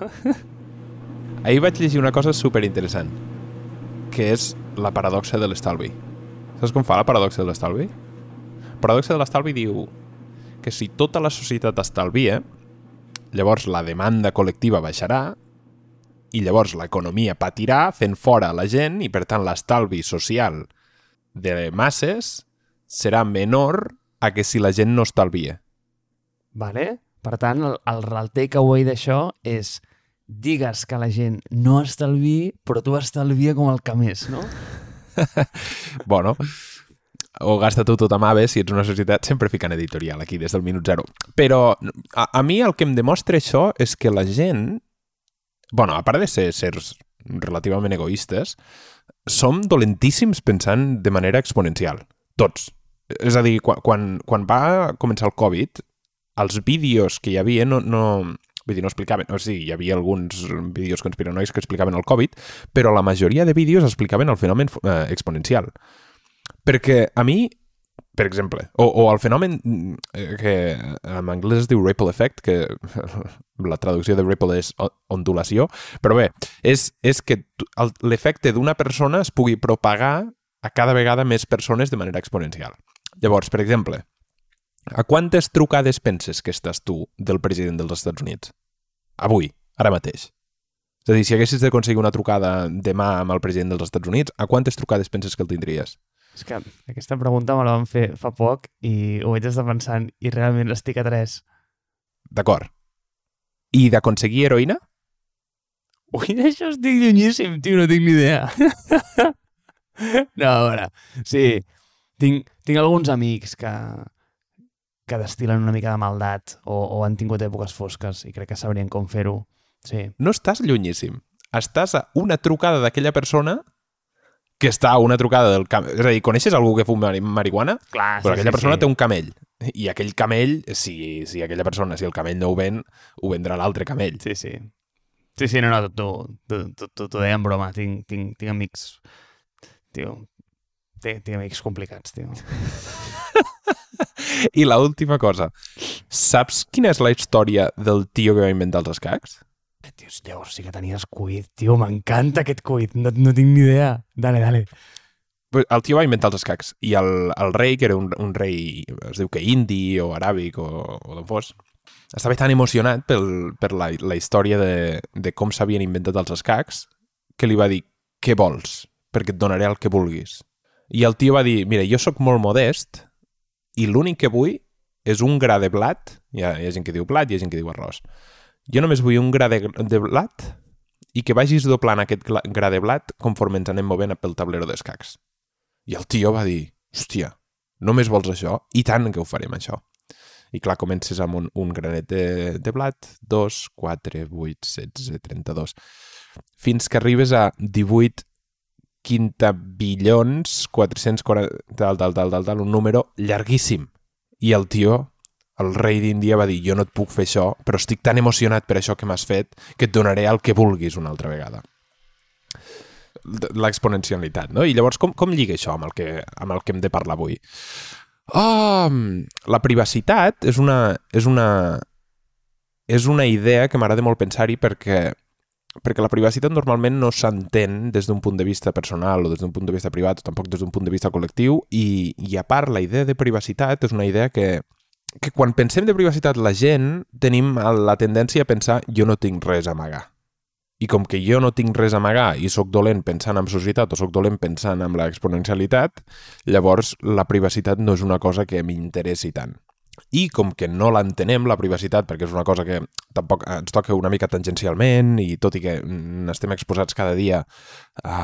Ahir vaig llegir una cosa super interessant, que és la paradoxa de l'estalvi. Saps com fa la paradoxa de l'estalvi? La paradoxa de l'estalvi diu que si tota la societat estalvia, llavors la demanda col·lectiva baixarà i llavors l'economia patirà fent fora la gent i per tant l'estalvi social de masses serà menor a que si la gent no estalvia. Vale? Per tant, el, el, el takeaway d'això és digues que la gent no estalvi, però tu estalvia com el que més, no? bueno, o gasta tu tot amb si ets una societat, sempre ficant editorial aquí des del minut zero. Però a, a mi el que em demostra això és que la gent, bueno, a part de ser sers relativament egoistes, som dolentíssims pensant de manera exponencial. Tots. És a dir, quan, quan, quan va començar el Covid, els vídeos que hi havia no, no, vull dir, no explicaven, o sigui, hi havia alguns vídeos conspiranois que explicaven el Covid, però la majoria de vídeos explicaven el fenomen eh, exponencial. Perquè a mi, per exemple, o, o el fenomen eh, que en anglès es diu ripple effect, que la traducció de ripple és ondulació, però bé, és, és que l'efecte d'una persona es pugui propagar a cada vegada més persones de manera exponencial. Llavors, per exemple, a quantes trucades penses que estàs tu del president dels Estats Units? Avui, ara mateix. És a dir, si haguessis d'aconseguir una trucada demà amb el president dels Estats Units, a quantes trucades penses que el tindries? És que aquesta pregunta me la van fer fa poc i ho vaig estar pensant i realment estic a tres. D'acord. I d'aconseguir heroïna? Ui, d'això estic llunyíssim, tio, no tinc ni idea. no, a veure, sí, tinc, tinc alguns amics que, que destilen una mica de maldat o, o han tingut èpoques fosques i crec que sabrien com fer-ho. Sí. No estàs llunyíssim. Estàs a una trucada d'aquella persona que està a una trucada del camell. És a dir, coneixes algú que fuma marihuana? Clar, Però sí, aquella sí, persona sí. té un camell. I aquell camell, si, si aquella persona, si el camell no ho ven, ho vendrà l'altre camell. Sí, sí. Sí, sí, no, no, t'ho deia en broma. Tinc, tinc, tinc amics... Tio, tinc, tinc amics complicats, tio. I la última cosa. Saps quina és la història del tio que va inventar els escacs? Tio, llavors sí que tenies cuit, tio, m'encanta aquest cuit, no, no tinc ni idea. Dale, dale. El tio va inventar els escacs i el, el rei, que era un, un rei, es diu que indi o aràbic o, o d'on fos, estava tan emocionat pel, per la, la història de, de com s'havien inventat els escacs que li va dir, què vols? Perquè et donaré el que vulguis. I el tio va dir, mira, jo sóc molt modest i l'únic que vull és un gra de blat, hi ha, hi ha gent que diu blat, hi ha gent que diu arròs, jo només vull un gra de, de blat i que vagis doblant aquest gra de blat conforme ens anem movent pel tablero d'escacs. I el tio va dir, hòstia, només vols això? I tant que ho farem, això. I clar, comences amb un, un granet de, de blat, 2, 4, 8, 16, 32, fins que arribes a 18 quintabillons 440, tal, tal, tal, tal, tal, un número llarguíssim. I el tio, el rei d'Índia, va dir, jo no et puc fer això, però estic tan emocionat per això que m'has fet que et donaré el que vulguis una altra vegada l'exponencialitat, no? I llavors, com, com lliga això amb el, que, amb el que hem de parlar avui? Oh, la privacitat és una, és una, és una idea que m'agrada molt pensar-hi perquè, perquè la privacitat normalment no s'entén des d'un punt de vista personal o des d'un punt de vista privat o tampoc des d'un punt de vista col·lectiu i, i a part la idea de privacitat és una idea que, que quan pensem de privacitat la gent tenim la tendència a pensar jo no tinc res a amagar i com que jo no tinc res a amagar i sóc dolent pensant en societat o sóc dolent pensant en l'exponencialitat, llavors la privacitat no és una cosa que m'interessi tant. I com que no l'entenem, la privacitat, perquè és una cosa que tampoc ens toca una mica tangencialment i tot i que n'estem exposats cada dia a...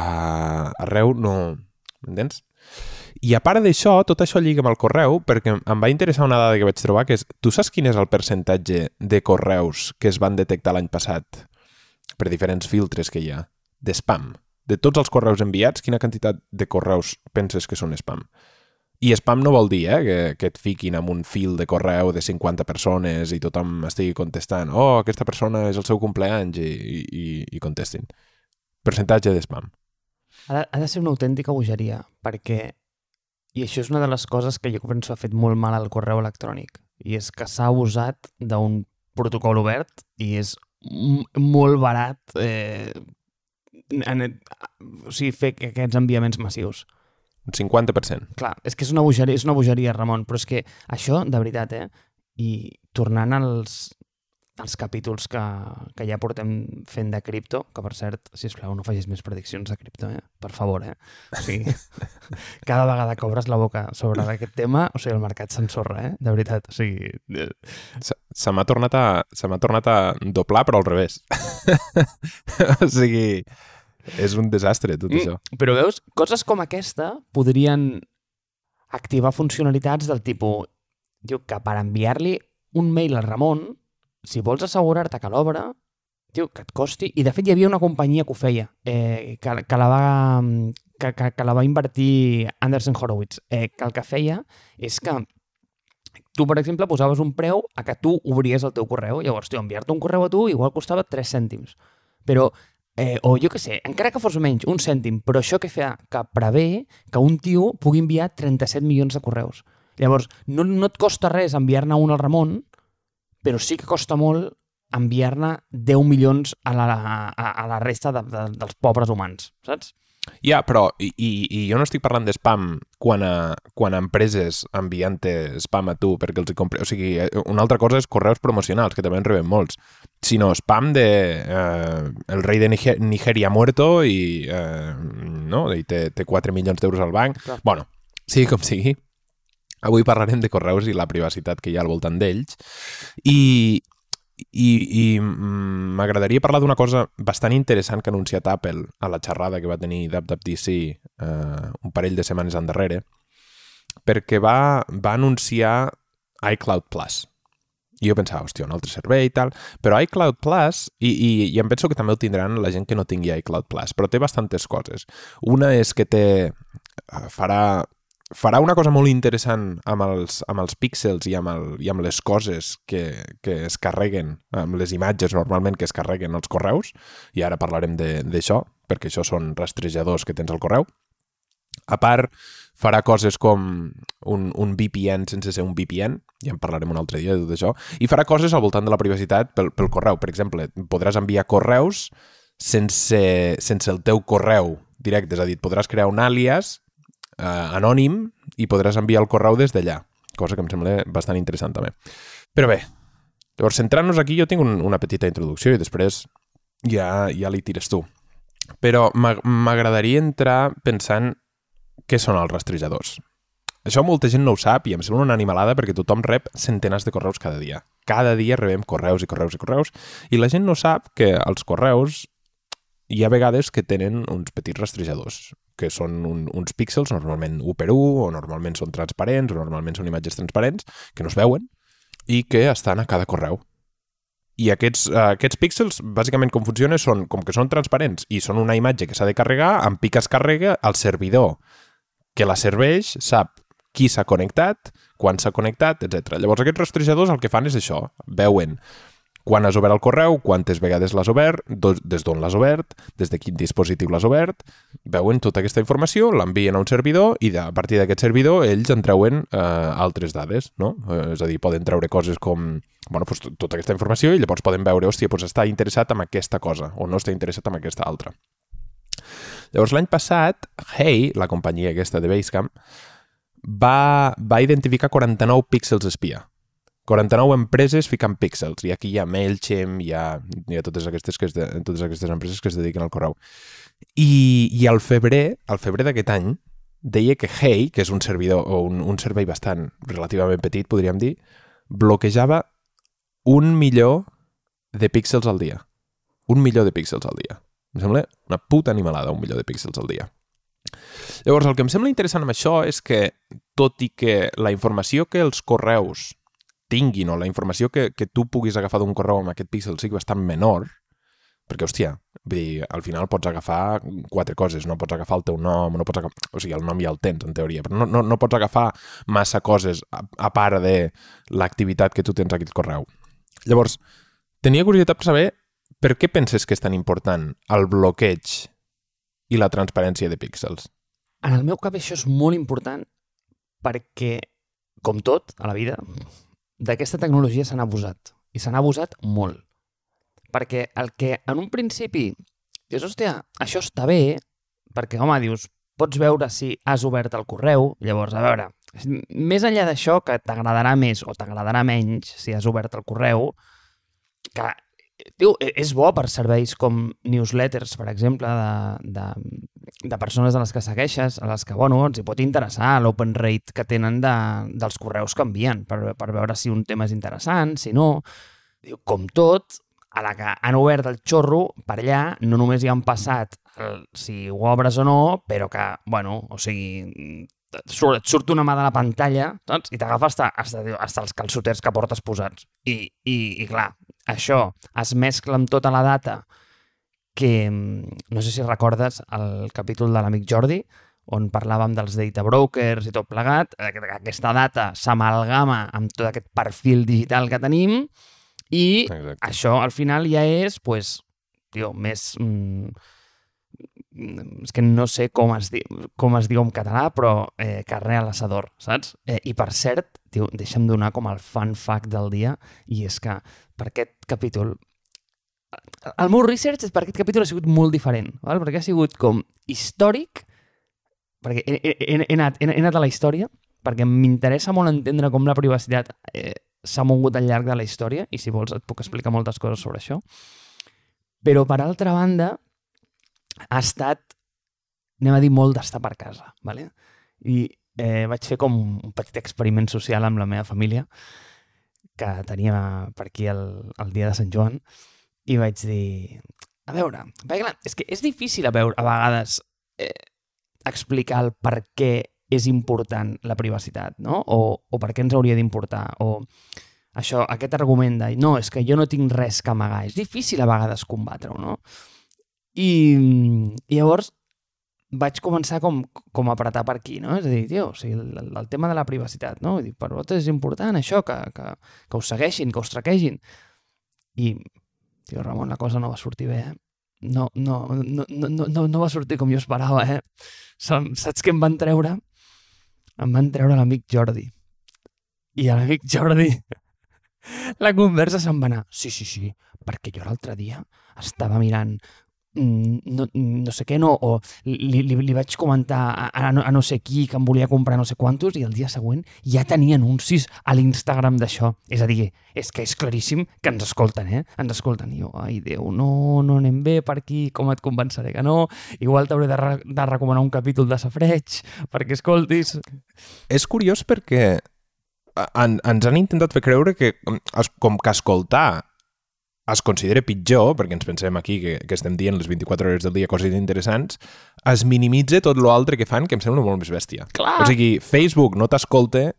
arreu, no... M'entens? I a part d'això, tot això lliga amb el correu, perquè em va interessar una dada que vaig trobar, que és, tu saps quin és el percentatge de correus que es van detectar l'any passat per diferents filtres que hi ha, de spam. De tots els correus enviats, quina quantitat de correus penses que són spam? I spam no vol dir eh, que, que et fiquin amb un fil de correu de 50 persones i tothom estigui contestant oh, aquesta persona és el seu compleanys i, i, i contestin. Percentatge de spam. Ha de, ha de ser una autèntica bogeria, perquè, i això és una de les coses que jo penso ha fet molt mal al correu electrònic, i és que s'ha abusat d'un protocol obert i és molt barat eh, en, o sigui, fer que aquests enviaments massius. Un 50%. Clar, és que és una bogeria, és una bogeria, Ramon, però és que això, de veritat, eh? I tornant als, als capítols que, que ja portem fent de cripto, que per cert, si plau no facis més prediccions de cripto, eh? Per favor, eh? O sigui, cada vegada que obres la boca sobre aquest tema, o sigui, el mercat s'ensorra, eh? De veritat, o sigui... eh, Se, se m'ha tornat, a, se tornat a doblar, però al revés. o sigui, és un desastre, tot Mm. això. Però veus, coses com aquesta podrien activar funcionalitats del tipus diu que per enviar-li un mail al Ramon, si vols assegurar-te que l'obra, diu que et costi... I de fet hi havia una companyia que ho feia, eh, que, que, la va, que, que, que la va invertir Anderson Horowitz, eh, que el que feia és que tu, per exemple, posaves un preu a que tu obries el teu correu. Llavors, tio, enviar-te un correu a tu igual costava 3 cèntims. Però eh, o jo que sé, encara que fos menys, un cèntim, però això que fa que prevé que un tio pugui enviar 37 milions de correus. Llavors, no, no et costa res enviar-ne un al Ramon, però sí que costa molt enviar-ne 10 milions a la, a, a la resta de, de, dels pobres humans, saps? Ja, però, i, i, jo no estic parlant de spam quan a, quan a empreses enviant spam a tu perquè els compri... O sigui, eh, una altra cosa és correus promocionals, que també en rebem molts, sinó spam de eh, el rei de Niger Nigeria muerto i, eh, no? I té, té 4 milions d'euros al banc. Clar. Bueno, sigui com sigui, avui parlarem de correus i la privacitat que hi ha al voltant d'ells i, i, i mm, m'agradaria parlar d'una cosa bastant interessant que ha anunciat Apple a la xerrada que va tenir WWDC eh, un parell de setmanes endarrere perquè va, va anunciar iCloud Plus. I jo pensava, hòstia, un altre servei i tal, però iCloud Plus, i, i, i em penso que també ho tindran la gent que no tingui iCloud Plus, però té bastantes coses. Una és que té, eh, farà, farà una cosa molt interessant amb els, amb els píxels i amb, el, i amb les coses que, que es carreguen, amb les imatges normalment que es carreguen als correus, i ara parlarem d'això, perquè això són rastrejadors que tens al correu. A part, farà coses com un, un VPN sense ser un VPN, ja en parlarem un altre dia de tot això, i farà coses al voltant de la privacitat pel, pel correu. Per exemple, podràs enviar correus sense, sense el teu correu directe, és a dir, podràs crear un àlies eh, anònim i podràs enviar el correu des d'allà, cosa que em sembla bastant interessant també. Però bé, llavors centrant-nos aquí jo tinc un, una petita introducció i després ja, ja li tires tu. Però m'ag- m'agradaria entrar pensant què són els rastrejadors. Això molta gent no ho sap i em sembla una animalada perquè tothom rep centenars de correus cada dia. Cada dia rebem correus i correus i correus i la gent no sap que els correus hi ha vegades que tenen uns petits rastrejadors que són un, uns píxels normalment 1 per 1 o normalment són transparents o normalment són imatges transparents que no es veuen i que estan a cada correu. I aquests, uh, aquests píxels, bàsicament com funciona, són com que són transparents i són una imatge que s'ha de carregar, amb pic es carrega, el servidor que la serveix sap qui s'ha connectat, quan s'ha connectat, etc. Llavors aquests rastrejadors el que fan és això, veuen quan has obert el correu, quantes vegades l'has obert, des d'on l'has obert, des de quin dispositiu l'has obert, veuen tota aquesta informació, l'envien a un servidor i a partir d'aquest servidor ells en treuen eh, altres dades, no? Eh, és a dir, poden treure coses com bueno, doncs, to- tota aquesta informació i llavors poden veure, hòstia, doncs està interessat en aquesta cosa o no està interessat en aquesta altra. Llavors, l'any passat, Hey, la companyia aquesta de Basecamp, va, va identificar 49 píxels espia. 49 empreses ficant píxels. I aquí hi ha MailChimp, hi ha, hi ha totes, aquestes que es de, totes aquestes empreses que es dediquen al correu. I, i al febrer, al febrer d'aquest any, deia que Hey, que és un servidor o un, un servei bastant relativament petit, podríem dir, bloquejava un milió de píxels al dia. Un milió de píxels al dia. Em sembla una puta animalada, un milió de píxels al dia. Llavors, el que em sembla interessant amb això és que, tot i que la informació que els correus tinguin o la informació que, que tu puguis agafar d'un correu amb aquest píxel sigui bastant menor, perquè, hòstia, vull dir, al final pots agafar quatre coses, no pots agafar el teu nom, no pots agafar... O sigui, el nom ja el tens, en teoria, però no, no, no pots agafar massa coses a, a part de l'activitat que tu tens a aquest correu. Llavors, tenia curiositat per saber per què penses que és tan important el bloqueig i la transparència de píxels? En el meu cap això és molt important perquè, com tot a la vida, d'aquesta tecnologia s'han abusat. I s'han abusat molt. perquè el que en un principi dius, hòstia, això està bé, perquè, home, dius, pots veure si has obert el correu, llavors, a veure, més enllà d'això, que t'agradarà més o t'agradarà menys si has obert el correu, que Diu, e, és bo per serveis com newsletters, per exemple, de, de, de persones a les que segueixes, a les que, bueno, ens hi pot interessar l'open rate que tenen de, dels correus que envien, per, per veure si un tema és interessant, si no. Diu, com tot, a la que han obert el xorro, per allà no només hi han passat el, si ho obres o no, però que, bueno, o sigui, et surt, et surt una mà de la pantalla saps? i t'agafa hasta, hasta, hasta els calçoters que portes posats. I, i, i clar, això es mescla amb tota la data que, mm, no sé si recordes el capítol de l'amic Jordi, on parlàvem dels data brokers i tot plegat, aquesta data s'amalgama amb tot aquest perfil digital que tenim i Exacte. això al final ja és, pues, tio, més... Mm, és que no sé com es, di com es diu en català, però eh, carrer a l'assador, saps? Eh, I per cert, tio, deixa'm donar com el fun fact del dia, i és que per aquest capítol el meu research per aquest capítol ha sigut molt diferent, val? perquè ha sigut com històric, perquè he, he, he, anat, he, he anat a la història, perquè m'interessa molt entendre com la privacitat eh, s'ha mogut al llarg de la història, i si vols et puc explicar moltes coses sobre això. Però, per altra banda, ha estat, anem a dir, molt d'estar per casa. Vale? I eh, vaig fer com un petit experiment social amb la meva família, que tenia per aquí el, el dia de Sant Joan, i vaig dir, a veure, perquè clar, és que és difícil a veure a vegades eh, explicar el per què és important la privacitat, no? O, o per què ens hauria d'importar, o això, aquest argument de no, és que jo no tinc res que amagar, és difícil a vegades combatre-ho, no? I, I llavors vaig començar com, com a apretar per aquí, no? És a dir, tio, o sigui, el, el tema de la privacitat, no? Vull dir, per vosaltres és important això, que, que, que us segueixin, que us traquegin. I, tio, Ramon, la cosa no va sortir bé, eh? No, no, no, no, no, no va sortir com jo esperava, eh? Saps què em van treure? Em van treure l'amic Jordi. I l'amic Jordi la conversa se'n va anar. Sí, sí, sí, perquè jo l'altre dia estava mirant no, no sé què, no, o li, li, li vaig comentar a, a, a no sé qui que em volia comprar no sé quantos i el dia següent ja tenia anuncis a l'Instagram d'això. És a dir, és que és claríssim que ens escolten, eh? Ens escolten. I jo, ai, Déu, no, no anem bé per aquí, com et convenceré que no? Igual t'hauré de, re de recomanar un capítol de Safreig perquè escoltis. És curiós perquè en, ens han intentat fer creure que com que escoltar es considera pitjor, perquè ens pensem aquí que, que estem dient les 24 hores del dia coses interessants, es minimitza tot l'altre que fan, que em sembla molt més bèstia. Clar. O sigui, Facebook no t'escolta,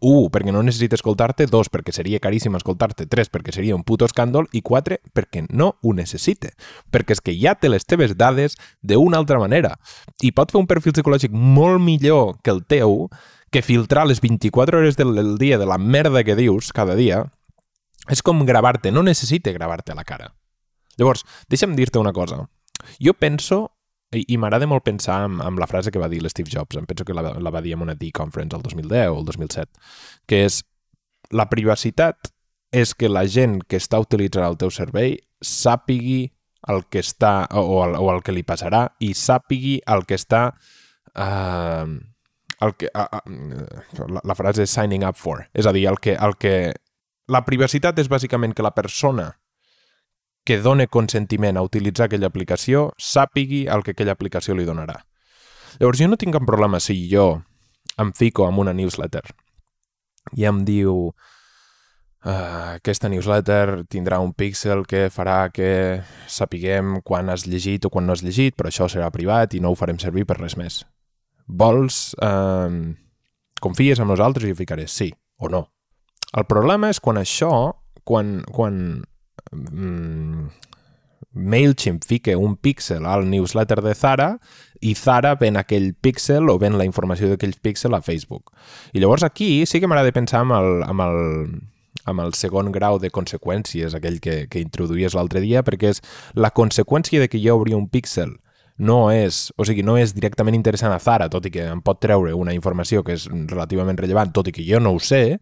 un, perquè no necessita escoltar-te, dos, perquè seria caríssim escoltar-te, tres, perquè seria un puto escàndol, i quatre, perquè no ho necessita. Perquè és que ja té les teves dades d'una altra manera. I pot fer un perfil psicològic molt millor que el teu, que filtrar les 24 hores del dia de la merda que dius cada dia, és com gravar-te, no necessita gravar-te la cara. Llavors, deixa'm dir-te una cosa. Jo penso, i, i m'agrada molt pensar amb, amb la frase que va dir l'Steve Jobs, em penso que la, la va dir en una D-Conference el 2010 o el 2007, que és la privacitat és que la gent que està utilitzant el teu servei sàpigui el que està, o, el, o el que li passarà, i sàpigui el que està... Uh, el que, uh, uh, la, la frase és signing up for. És a dir, el que, el que la privacitat és bàsicament que la persona que dona consentiment a utilitzar aquella aplicació sàpigui el que aquella aplicació li donarà. Llavors, jo no tinc cap problema si jo em fico amb una newsletter i em diu uh, aquesta newsletter tindrà un píxel que farà que sapiguem quan has llegit o quan no has llegit, però això serà privat i no ho farem servir per res més. Vols... Uh, confies en nosaltres i jo ficaré sí o no. El problema és quan això, quan, quan mm, MailChimp fica un píxel al newsletter de Zara i Zara ven aquell píxel o ven la informació d'aquell píxel a Facebook. I llavors aquí sí que m'agrada pensar amb el, amb el, amb el segon grau de conseqüències, aquell que, que introduïes l'altre dia, perquè és la conseqüència de que jo obri un píxel no és, o sigui, no és directament interessant a Zara, tot i que em pot treure una informació que és relativament rellevant, tot i que jo no ho sé,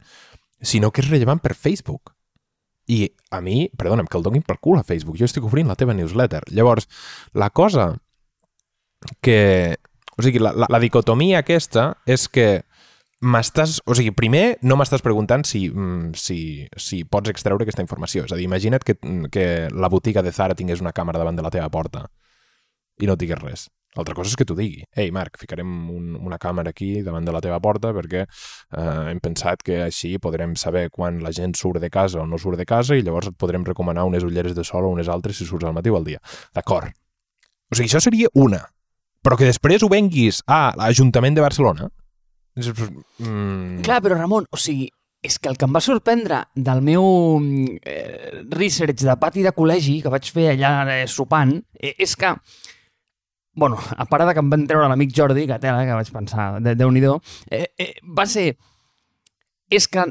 sinó que és rellevant per Facebook. i a mi, perdona'm, que el donin per cul a Facebook. Jo estic oferint la teva newsletter. Llavors, la cosa que... O sigui, la, la, la dicotomia aquesta és que m'estàs... O sigui, primer no m'estàs preguntant si, mm, si, si pots extreure aquesta informació. És a dir, imagina't que, que la botiga de Zara tingués una càmera davant de la teva porta i no digués res. L'altra cosa és que t'ho digui. Ei, Marc, ficarem un, una càmera aquí davant de la teva porta perquè eh, hem pensat que així podrem saber quan la gent surt de casa o no surt de casa i llavors et podrem recomanar unes ulleres de sol o unes altres si surts al matí o al dia. D'acord. O sigui, això seria una. Però que després ho venguis a l'Ajuntament de Barcelona... Mm... Clar, però Ramon, o sigui, és que el que em va sorprendre del meu eh, research de pati de col·legi que vaig fer allà eh, sopant eh, és que bueno, a part de que em van treure l'amic Jordi, que tela, que vaig pensar, de, déu nhi eh, eh, va ser... És que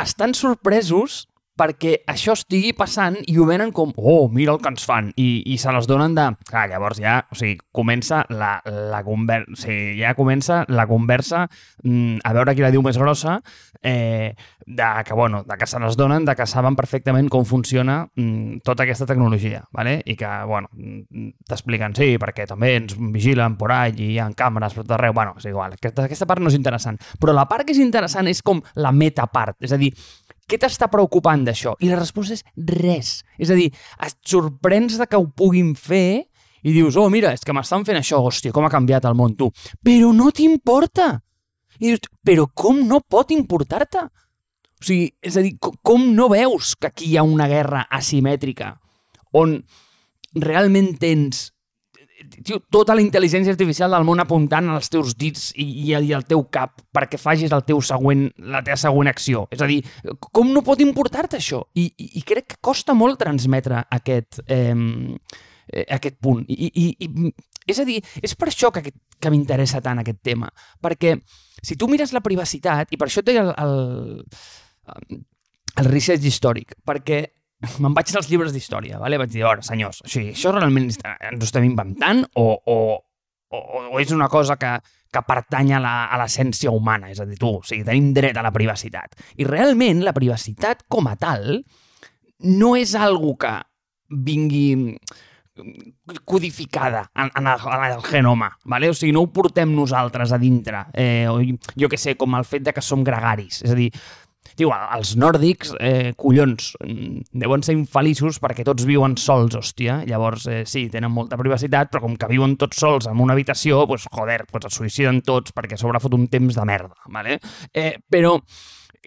estan sorpresos perquè això estigui passant i ho venen com, oh, mira el que ens fan, i, i se les donen de... Clar, llavors ja, o sigui, comença la, la conversa, o sigui, ja comença la conversa mm, a veure qui la diu més grossa, eh, de que, bueno, de que se les donen, de que saben perfectament com funciona mm, tota aquesta tecnologia, ¿vale? i que, bueno, mm, t'expliquen, sí, perquè també ens vigilen por ahí, i hi ha càmeres per tot arreu, bueno, és igual, aquesta, aquesta part no és interessant, però la part que és interessant és com la metapart, és a dir, què t'està preocupant d'això? I la resposta és res. És a dir, et sorprens de que ho puguin fer i dius, oh, mira, és que m'estan fent això, hòstia, com ha canviat el món, tu. Però no t'importa. I dius, però com no pot importar-te? O sigui, és a dir, com no veus que aquí hi ha una guerra asimètrica on realment tens tio, tota la intel·ligència artificial del món apuntant als teus dits i, i, i al teu cap perquè facis el teu següent, la teva següent acció. És a dir, com no pot importar-te això? I, i, I crec que costa molt transmetre aquest, eh, aquest punt. I, i, i, és a dir, és per això que, que m'interessa tant aquest tema. Perquè si tu mires la privacitat, i per això et deia el, el, el research històric, perquè me'n vaig als llibres d'història, vale? vaig dir, ora, senyors, o sigui, això realment ens ho estem inventant o, o, o, o és una cosa que, que pertany a l'essència humana, és a dir, tu, o sigui, tenim dret a la privacitat. I realment la privacitat com a tal no és algo que vingui codificada en, en, el, en el genoma, vale? o sigui, no ho portem nosaltres a dintre, eh, o, jo que sé, com el fet de que som gregaris, és a dir, Tio, els nòrdics, eh, collons, mm, deuen ser infeliços perquè tots viuen sols, hòstia. Llavors, eh, sí, tenen molta privacitat, però com que viuen tots sols en una habitació, pues, joder, pues es suïciden tots perquè sobre fot un temps de merda, vale? Eh, però,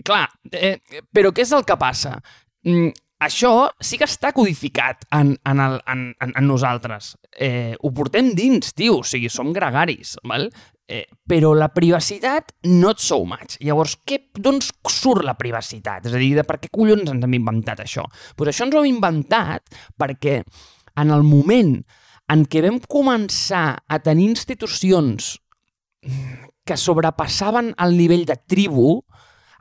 clar, eh, però què és el que passa? Mm, això sí que està codificat en, en, el, en, en, en nosaltres. Eh, ho portem dins, tio, o sigui, som gregaris, val? Eh, però la privacitat, not so much. Llavors, d'on surt la privacitat? És a dir, de per què collons ens hem inventat això? Pues això ens ho hem inventat perquè en el moment en què vam començar a tenir institucions que sobrepassaven el nivell de tribu,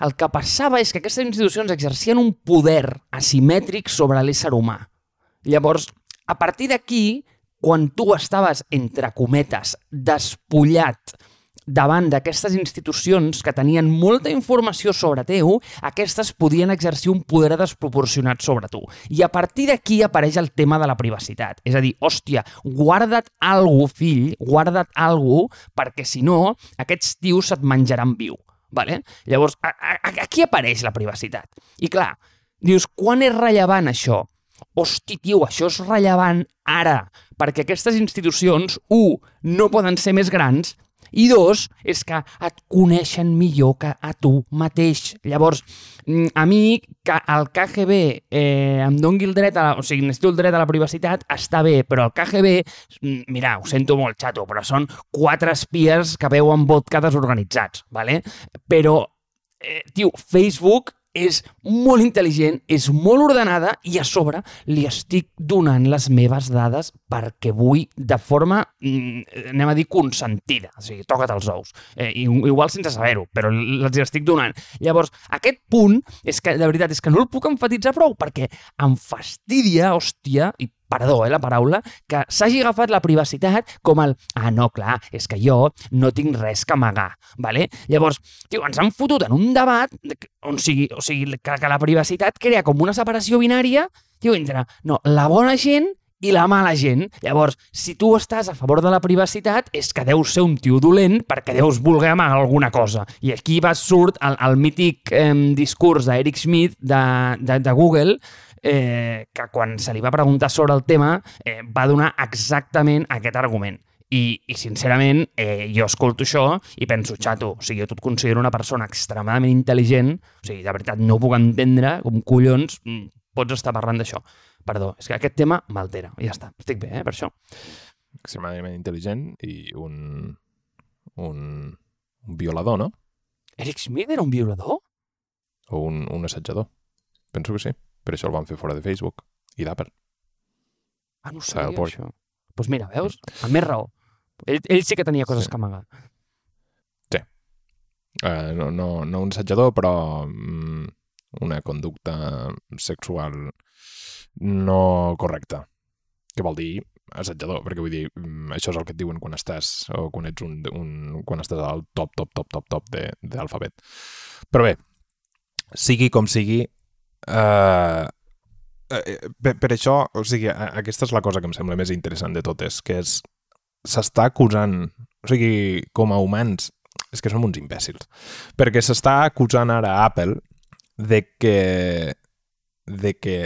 el que passava és que aquestes institucions exercien un poder asimètric sobre l'ésser humà. Llavors, a partir d'aquí, quan tu estaves, entre cometes, despullat davant d'aquestes institucions que tenien molta informació sobre teu, aquestes podien exercir un poder desproporcionat sobre tu. I a partir d'aquí apareix el tema de la privacitat. És a dir, hòstia, guarda't algú, fill, guarda't algú, perquè si no, aquests tios et menjaran viu. Vale? Llavors, a, a, aquí apareix la privacitat. I clar, dius, quan és rellevant això? Hosti, tio, això és rellevant ara, perquè aquestes institucions, un, no poden ser més grans, i dos, és que et coneixen millor que a tu mateix. Llavors, mm, a mi, que el KGB eh, em doni el dret, a la, o sigui, necessito el dret a la privacitat, està bé, però el KGB, mm, mira, ho sento molt, xato, però són quatre espies que veuen vodka desorganitzats, ¿vale? però, eh, tio, Facebook és molt intel·ligent, és molt ordenada i a sobre li estic donant les meves dades perquè vull de forma, mm, anem a dir, consentida. O sigui, toca't els ous. Eh, igual sense saber-ho, però els estic donant. Llavors, aquest punt, és que, de veritat, és que no el puc enfatitzar prou, perquè em fastidia, hòstia, i perdó, eh, la paraula, que s'hagi agafat la privacitat com el ah, no, clar, és que jo no tinc res que amagar, vale? Llavors, tio, ens han fotut en un debat on sigui, o sigui, que, que la privacitat crea com una separació binària, tio, entre, no, la bona gent i la mala gent. Llavors, si tu estàs a favor de la privacitat, és que deus ser un tio dolent perquè deus voler amagar alguna cosa. I aquí va surt el, el mític eh, discurs d'Eric Schmidt de, de, de Google, eh, que quan se li va preguntar sobre el tema eh, va donar exactament aquest argument. I, i sincerament, eh, jo escolto això i penso, xato, o sigui, jo tu et considero una persona extremadament intel·ligent, o sigui, de veritat, no puc entendre com collons mm, pots estar parlant d'això. Perdó, és que aquest tema m'altera. Ja està, estic bé, eh, per això. Extremadament intel·ligent i un, un, un violador, no? Eric Smith era un violador? O un, un assetjador. Penso que sí. Per això el van fer fora de Facebook i d'Apple. Ah, no ho sabia, això. Doncs pues mira, veus? Amb més raó. Ell, ell sí que tenia coses sí. que amagar. Sí. Uh, no, no, no un assetjador, però um, una conducta sexual no correcta. Què vol dir assetjador? Perquè vull dir, mm, això és el que et diuen quan estàs o quan ets un, un quan estàs al top, top, top, top, top l'alfabet. Però bé, sigui com sigui, Uh, per, per això, o sigui, aquesta és la cosa que em sembla més interessant de totes, que és s'està acusant, o sigui, com a humans, és que som uns imbècils, perquè s'està acusant ara Apple de que, de que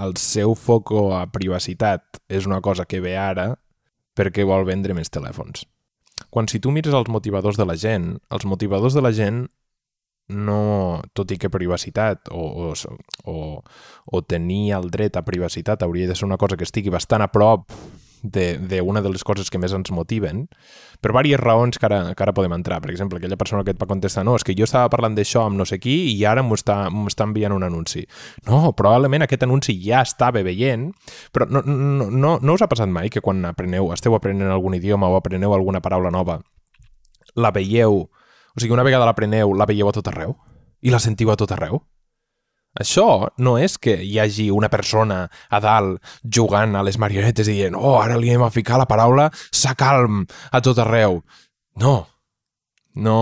el seu foco a privacitat és una cosa que ve ara perquè vol vendre més telèfons. Quan si tu mires els motivadors de la gent, els motivadors de la gent no, tot i que privacitat o, o, o, o tenir el dret a privacitat hauria de ser una cosa que estigui bastant a prop d'una de, de les coses que més ens motiven, per diverses raons que ara, que ara podem entrar. Per exemple, aquella persona que et va contestar no, és que jo estava parlant d'això amb no sé qui i ara m'ho està, està enviant un anunci. No, probablement aquest anunci ja estava veient, però no, no, no, no us ha passat mai que quan apreneu, esteu aprenent algun idioma o apreneu alguna paraula nova, la veieu o sigui, una vegada l'apreneu, la veieu a tot arreu? I la sentiu a tot arreu? Això no és que hi hagi una persona a dalt jugant a les marionetes i dient oh, ara li hem a ficar la paraula s'acalm a tot arreu. No, no,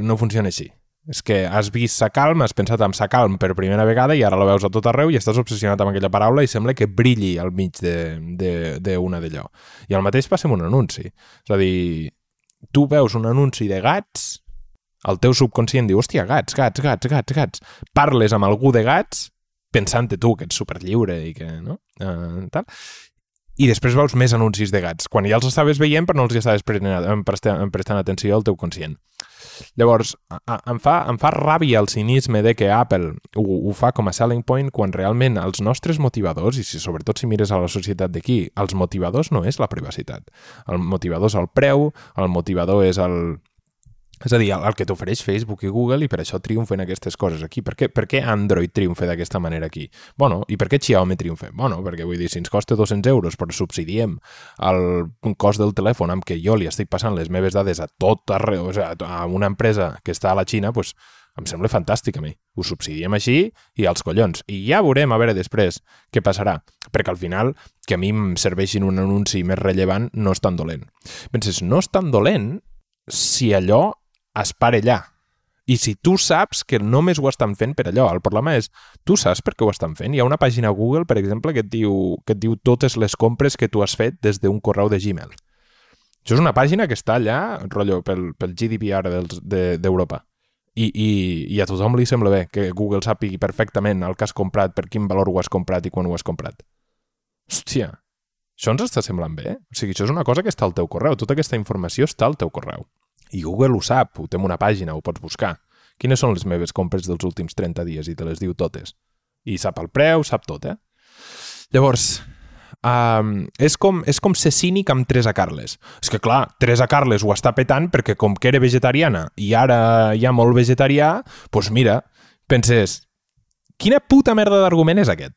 no funciona així. És que has vist s'acalm, has pensat en s'acalm per primera vegada i ara la veus a tot arreu i estàs obsessionat amb aquella paraula i sembla que brilli al mig d'una d'allò. I el mateix passa amb un anunci. És a dir, tu veus un anunci de gats el teu subconscient diu, hòstia, gats, gats, gats, gats, gats. Parles amb algú de gats pensant-te tu que ets superlliure i que, no? Uh, tal. I després veus més anuncis de gats, quan ja els estaves veient però no els estaves prestant, prestant atenció al teu conscient. Llavors, a, em, fa, em fa ràbia el cinisme de que Apple ho, ho fa com a selling point quan realment els nostres motivadors, i si, sobretot si mires a la societat d'aquí, els motivadors no és la privacitat. El motivador és el preu, el motivador és el, és a dir, el, el que t'ofereix Facebook i Google i per això triomfen aquestes coses aquí. Per què, per què Android triomfa d'aquesta manera aquí? Bueno, i per què Xiaomi triomfa? Bueno, perquè vull dir, si ens costa 200 euros però subsidiem el cost del telèfon amb què jo li estic passant les meves dades a tot arreu, o sigui, a una empresa que està a la Xina, doncs em sembla fantàstic a mi. Ho subsidiem així i als collons. I ja veurem a veure després què passarà. Perquè al final, que a mi em serveixin un anunci més rellevant no és tan dolent. Penses, no és tan dolent si allò es para allà. I si tu saps que només ho estan fent per allò, el problema és, tu saps per què ho estan fent? Hi ha una pàgina a Google, per exemple, que et diu, que et diu totes les compres que tu has fet des d'un correu de Gmail. Això és una pàgina que està allà, rotllo, pel, pel GDPR d'Europa. De, I, i, I a tothom li sembla bé que Google sàpigui perfectament el que has comprat, per quin valor ho has comprat i quan ho has comprat. Hòstia, això ens està semblant bé? O sigui, això és una cosa que està al teu correu. Tota aquesta informació està al teu correu. I Google ho sap, ho té una pàgina, ho pots buscar. Quines són les meves compres dels últims 30 dies? I te les diu totes. I sap el preu, sap tot, eh? Llavors, um, és, com, és com ser cínic amb Teresa Carles. És que, clar, Teresa Carles ho està petant perquè com que era vegetariana i ara ha molt vegetarià, doncs mira, penses, quina puta merda d'argument és aquest?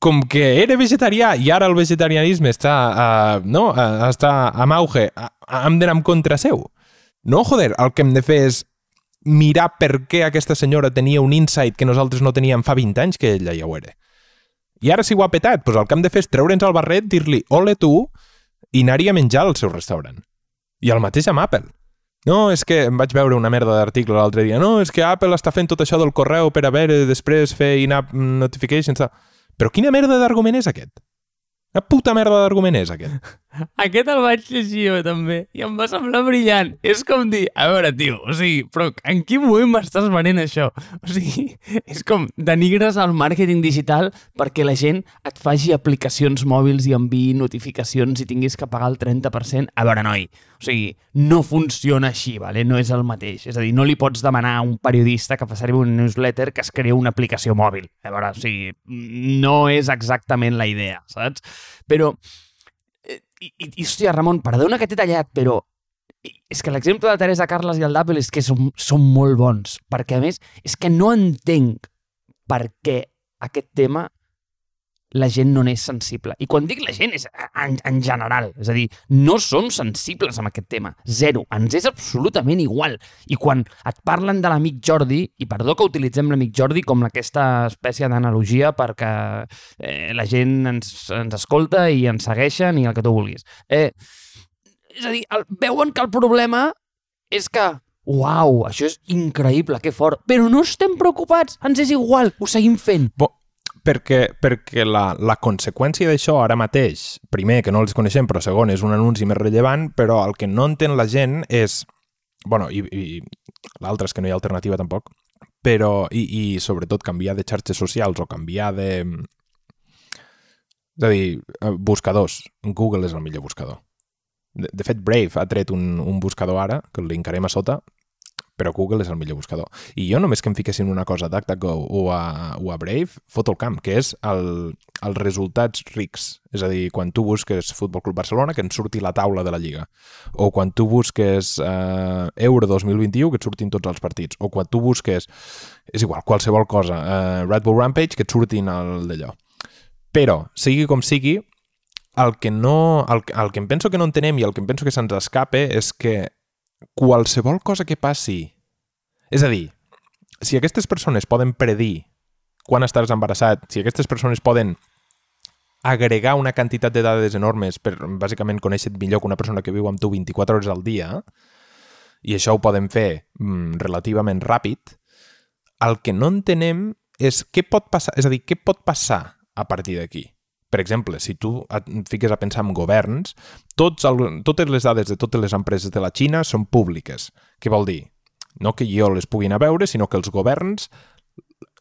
com que era vegetarià i ara el vegetarianisme està, uh, no, uh, està amb auge, uh, hem d'anar en contra seu. No, joder, el que hem de fer és mirar per què aquesta senyora tenia un insight que nosaltres no teníem fa 20 anys que ella ja ho era. I ara si ho ha petat, doncs el que hem de fer és treure'ns el barret, dir-li ole tu i anar-hi a menjar al seu restaurant. I el mateix amb Apple. No, és que em vaig veure una merda d'article l'altre dia. No, és que Apple està fent tot això del correu per a veure després fer in-app notifications. Però quina merda d'argument és aquest? Una puta merda d'argument és aquest. Aquest el vaig llegir jo també i em va semblar brillant. És com dir, a veure, tio, o sigui, però en quin moment m'estàs venent això? O sigui, és com denigres el màrqueting digital perquè la gent et faci aplicacions mòbils i enviï notificacions i tinguis que pagar el 30%. A veure, noi, o sigui, no funciona així, vale? no és el mateix. És a dir, no li pots demanar a un periodista que faci un newsletter que es creï una aplicació mòbil. A veure, o sigui, no és exactament la idea, saps? Però, eh, i, i, i hòstia, Ramon, perdona que t'he tallat, però és que l'exemple de Teresa Carles i el d'Apple és que són, són molt bons, perquè a més és que no entenc per què aquest tema la gent no n'és sensible. I quan dic la gent és en, en general, és a dir, no som sensibles amb aquest tema, zero, ens és absolutament igual. I quan et parlen de l'amic Jordi, i perdó que utilitzem l'amic Jordi com aquesta espècie d'analogia perquè eh, la gent ens, ens escolta i ens segueixen i el que tu vulguis. Eh, és a dir, el, veuen que el problema és que Uau, això és increïble, que fort. Però no estem preocupats, ens és igual, ho seguim fent. Bo, perquè, perquè la, la conseqüència d'això ara mateix, primer, que no els coneixem, però segon, és un anunci més rellevant, però el que no entén la gent és... bueno, i, i l'altre és que no hi ha alternativa tampoc, però, i, i sobretot canviar de xarxes socials o canviar de... És a dir, eh, buscadors. Google és el millor buscador. De, de fet, Brave ha tret un, un buscador ara, que el linkarem a sota, però Google és el millor buscador. I jo només que em fiquessin una cosa a DuckDuckGo o a, o a Brave, foto el camp, que és el, els resultats rics. És a dir, quan tu busques Futbol Club Barcelona, que ens surti la taula de la Lliga. O quan tu busques eh, Euro 2021, que et surtin tots els partits. O quan tu busques, és igual, qualsevol cosa, eh, Red Bull Rampage, que et surtin el d'allò. Però, sigui com sigui, el que, no, el, el que em penso que no entenem i el que em penso que se'ns escape és que qualsevol cosa que passi... És a dir, si aquestes persones poden predir quan estaràs embarassat, si aquestes persones poden agregar una quantitat de dades enormes per bàsicament conèixer millor que una persona que viu amb tu 24 hores al dia, i això ho podem fer mm, relativament ràpid, el que no entenem és què pot passar, és a dir, què pot passar a partir d'aquí. Per exemple, si tu et fiques a pensar en governs, tots el, totes les dades de totes les empreses de la Xina són públiques. Què vol dir? No que jo les pugui anar a veure, sinó que els governs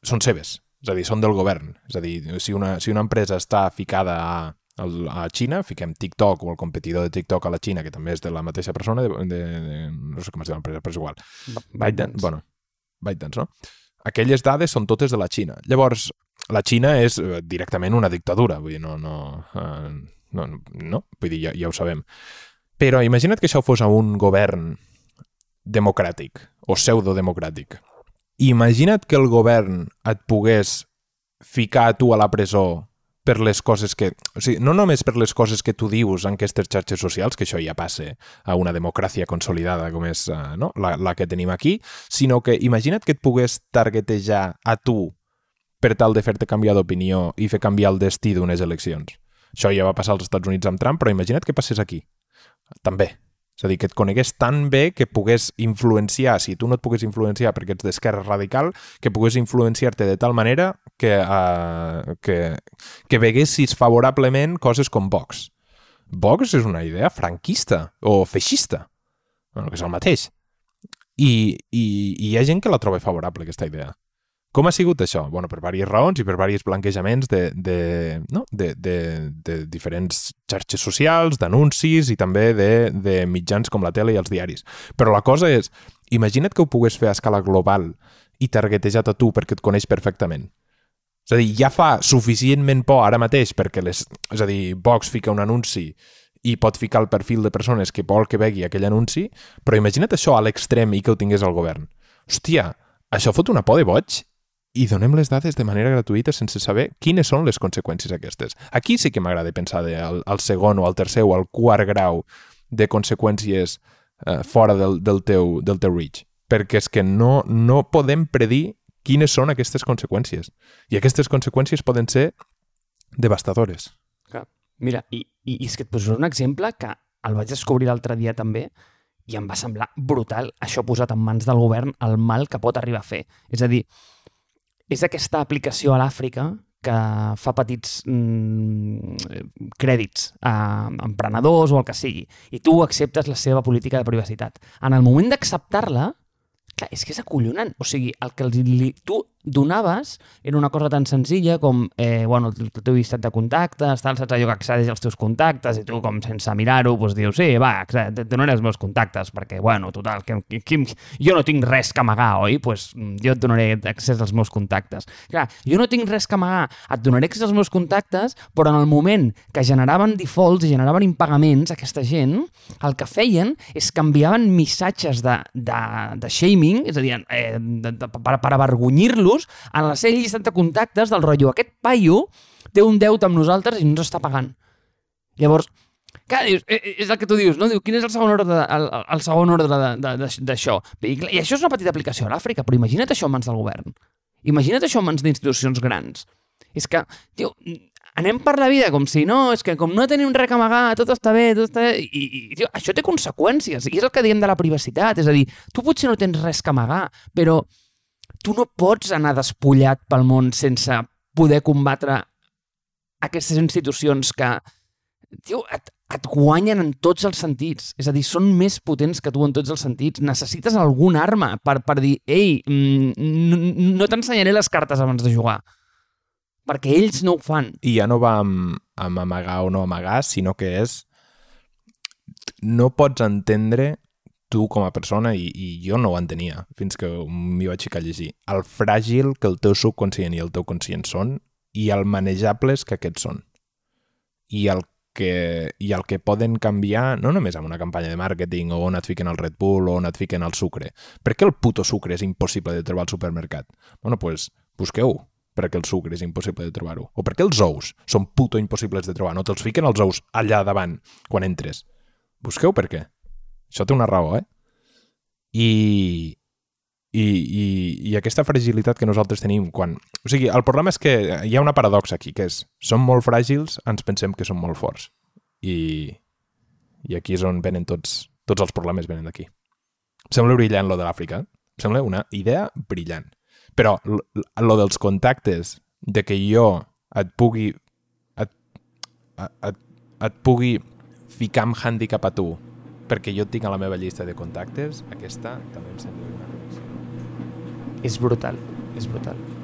són seves. És a dir, són del govern. És a dir, si una, si una empresa està ficada a, a Xina, fiquem TikTok o el competidor de TikTok a la Xina, que també és de la mateixa persona, de, de, de no sé com es diu l'empresa, però és igual. ByteDance. Bueno, ByteDance, no? Aquelles dades són totes de la Xina. Llavors, la Xina és eh, directament una dictadura, vull dir, no, no, eh, no, no, vull dir, ja, ja ho sabem. Però imagina't que això fos a un govern democràtic o pseudodemocràtic. Imagina't que el govern et pogués ficar a tu a la presó per les coses que... O sigui, no només per les coses que tu dius en aquestes xarxes socials, que això ja passe a una democràcia consolidada com és no? la, la que tenim aquí, sinó que imagina't que et pogués targetejar a tu per tal de fer-te canviar d'opinió i fer canviar el destí d'unes eleccions. Això ja va passar als Estats Units amb Trump, però imagina't que passés aquí. També. És a dir, que et conegués tan bé que pogués influenciar, si tu no et pogués influenciar perquè ets d'esquerra radical, que pogués influenciar-te de tal manera que, uh, que, que veguessis favorablement coses com Vox. Vox és una idea franquista o feixista, bueno, que és el mateix. I, i, i hi ha gent que la troba favorable, aquesta idea. Com ha sigut això? Bueno, per diverses raons i per diversos blanquejaments de, de, no? de, de, de diferents xarxes socials, d'anuncis i també de, de mitjans com la tele i els diaris. Però la cosa és, imagina't que ho pogués fer a escala global i targetejat a tu perquè et coneix perfectament. És a dir, ja fa suficientment por ara mateix perquè les... És a dir, Vox fica un anunci i pot ficar el perfil de persones que vol que vegi aquell anunci, però imagina't això a l'extrem i que ho tingués el govern. Hòstia, això fot una por de boig i donem les dades de manera gratuïta sense saber quines són les conseqüències aquestes. Aquí sí que m'agrada pensar de, al, segon o al tercer o al quart grau de conseqüències eh, fora del, del, teu, del teu reach. Perquè és que no, no podem predir quines són aquestes conseqüències. I aquestes conseqüències poden ser devastadores. Mira, i, i, i és que et poso un exemple que el vaig descobrir l'altre dia també i em va semblar brutal això posat en mans del govern, el mal que pot arribar a fer. És a dir, és aquesta aplicació a l'Àfrica que fa petits mm, crèdits a emprenedors o el que sigui, i tu acceptes la seva política de privacitat. En el moment d'acceptar-la, clar, és que és acollonant. O sigui, el que li, tu donaves era una cosa tan senzilla com, eh, bueno, el teu llistat de contactes, tal, saps allò que accedeix als teus contactes i tu, com sense mirar-ho, doncs dius, sí, va, et donaré els meus contactes, perquè, bueno, total, que, que, que, jo no tinc res que amagar, oi? Pues, jo et donaré accés als meus contactes. Clar, jo no tinc res que amagar, et donaré accés als meus contactes, però en el moment que generaven defaults i generaven impagaments, aquesta gent, el que feien és que enviaven missatges de, de, de shaming, és a dir, eh, de, de, per, per avergonyir-los euros en la seva llista de contactes del rotllo. Aquest paio té un deute amb nosaltres i no ens està pagant. Llavors, clar, dius, eh, eh, és el que tu dius, no? Diu, quin és el segon ordre, el, el segon ordre d'això? I, I això és una petita aplicació a l'Àfrica, però imagina't això en mans del govern. Imagina't això en mans d'institucions grans. És que, tio, anem per la vida com si no, és que com no tenim res a amagar, tot està bé, tot està bé, i, i tio, això té conseqüències, i és el que diem de la privacitat, és a dir, tu potser no tens res a amagar, però tu no pots anar despullat pel món sense poder combatre aquestes institucions que tio, et, et guanyen en tots els sentits. És a dir, són més potents que tu en tots els sentits. Necessites alguna arma per, per dir ei, mm, no t'ensenyaré les cartes abans de jugar. Perquè ells no ho fan. I ja no va amb, amb amagar o no amagar, sinó que és... No pots entendre tu com a persona, i, i jo no ho entenia fins que m'hi vaig ficar a llegir, el fràgil que el teu subconscient i el teu conscient són i el manejables que aquests són. I el que, i el que poden canviar no només amb una campanya de màrqueting o on et fiquen el Red Bull o on et fiquen el sucre. Per què el puto sucre és impossible de trobar al supermercat? Bueno, doncs pues, busqueu perquè el sucre és impossible de trobar-ho. O perquè els ous són puto impossibles de trobar. No te'ls fiquen els ous allà davant quan entres. Busqueu per què. Això té una raó, eh? I, i, i, i aquesta fragilitat que nosaltres tenim quan... O sigui, el problema és que hi ha una paradoxa aquí, que és som molt fràgils, ens pensem que som molt forts. I, i aquí és on venen tots, tots els problemes venen d'aquí. Em sembla brillant lo de l'Àfrica. Em sembla una idea brillant. Però lo dels contactes, de que jo et pugui et, et, et pugui ficar amb hàndicap a tu perquè jo tinc a la meva llista de contactes, aquesta també em sembla una És brutal, és brutal.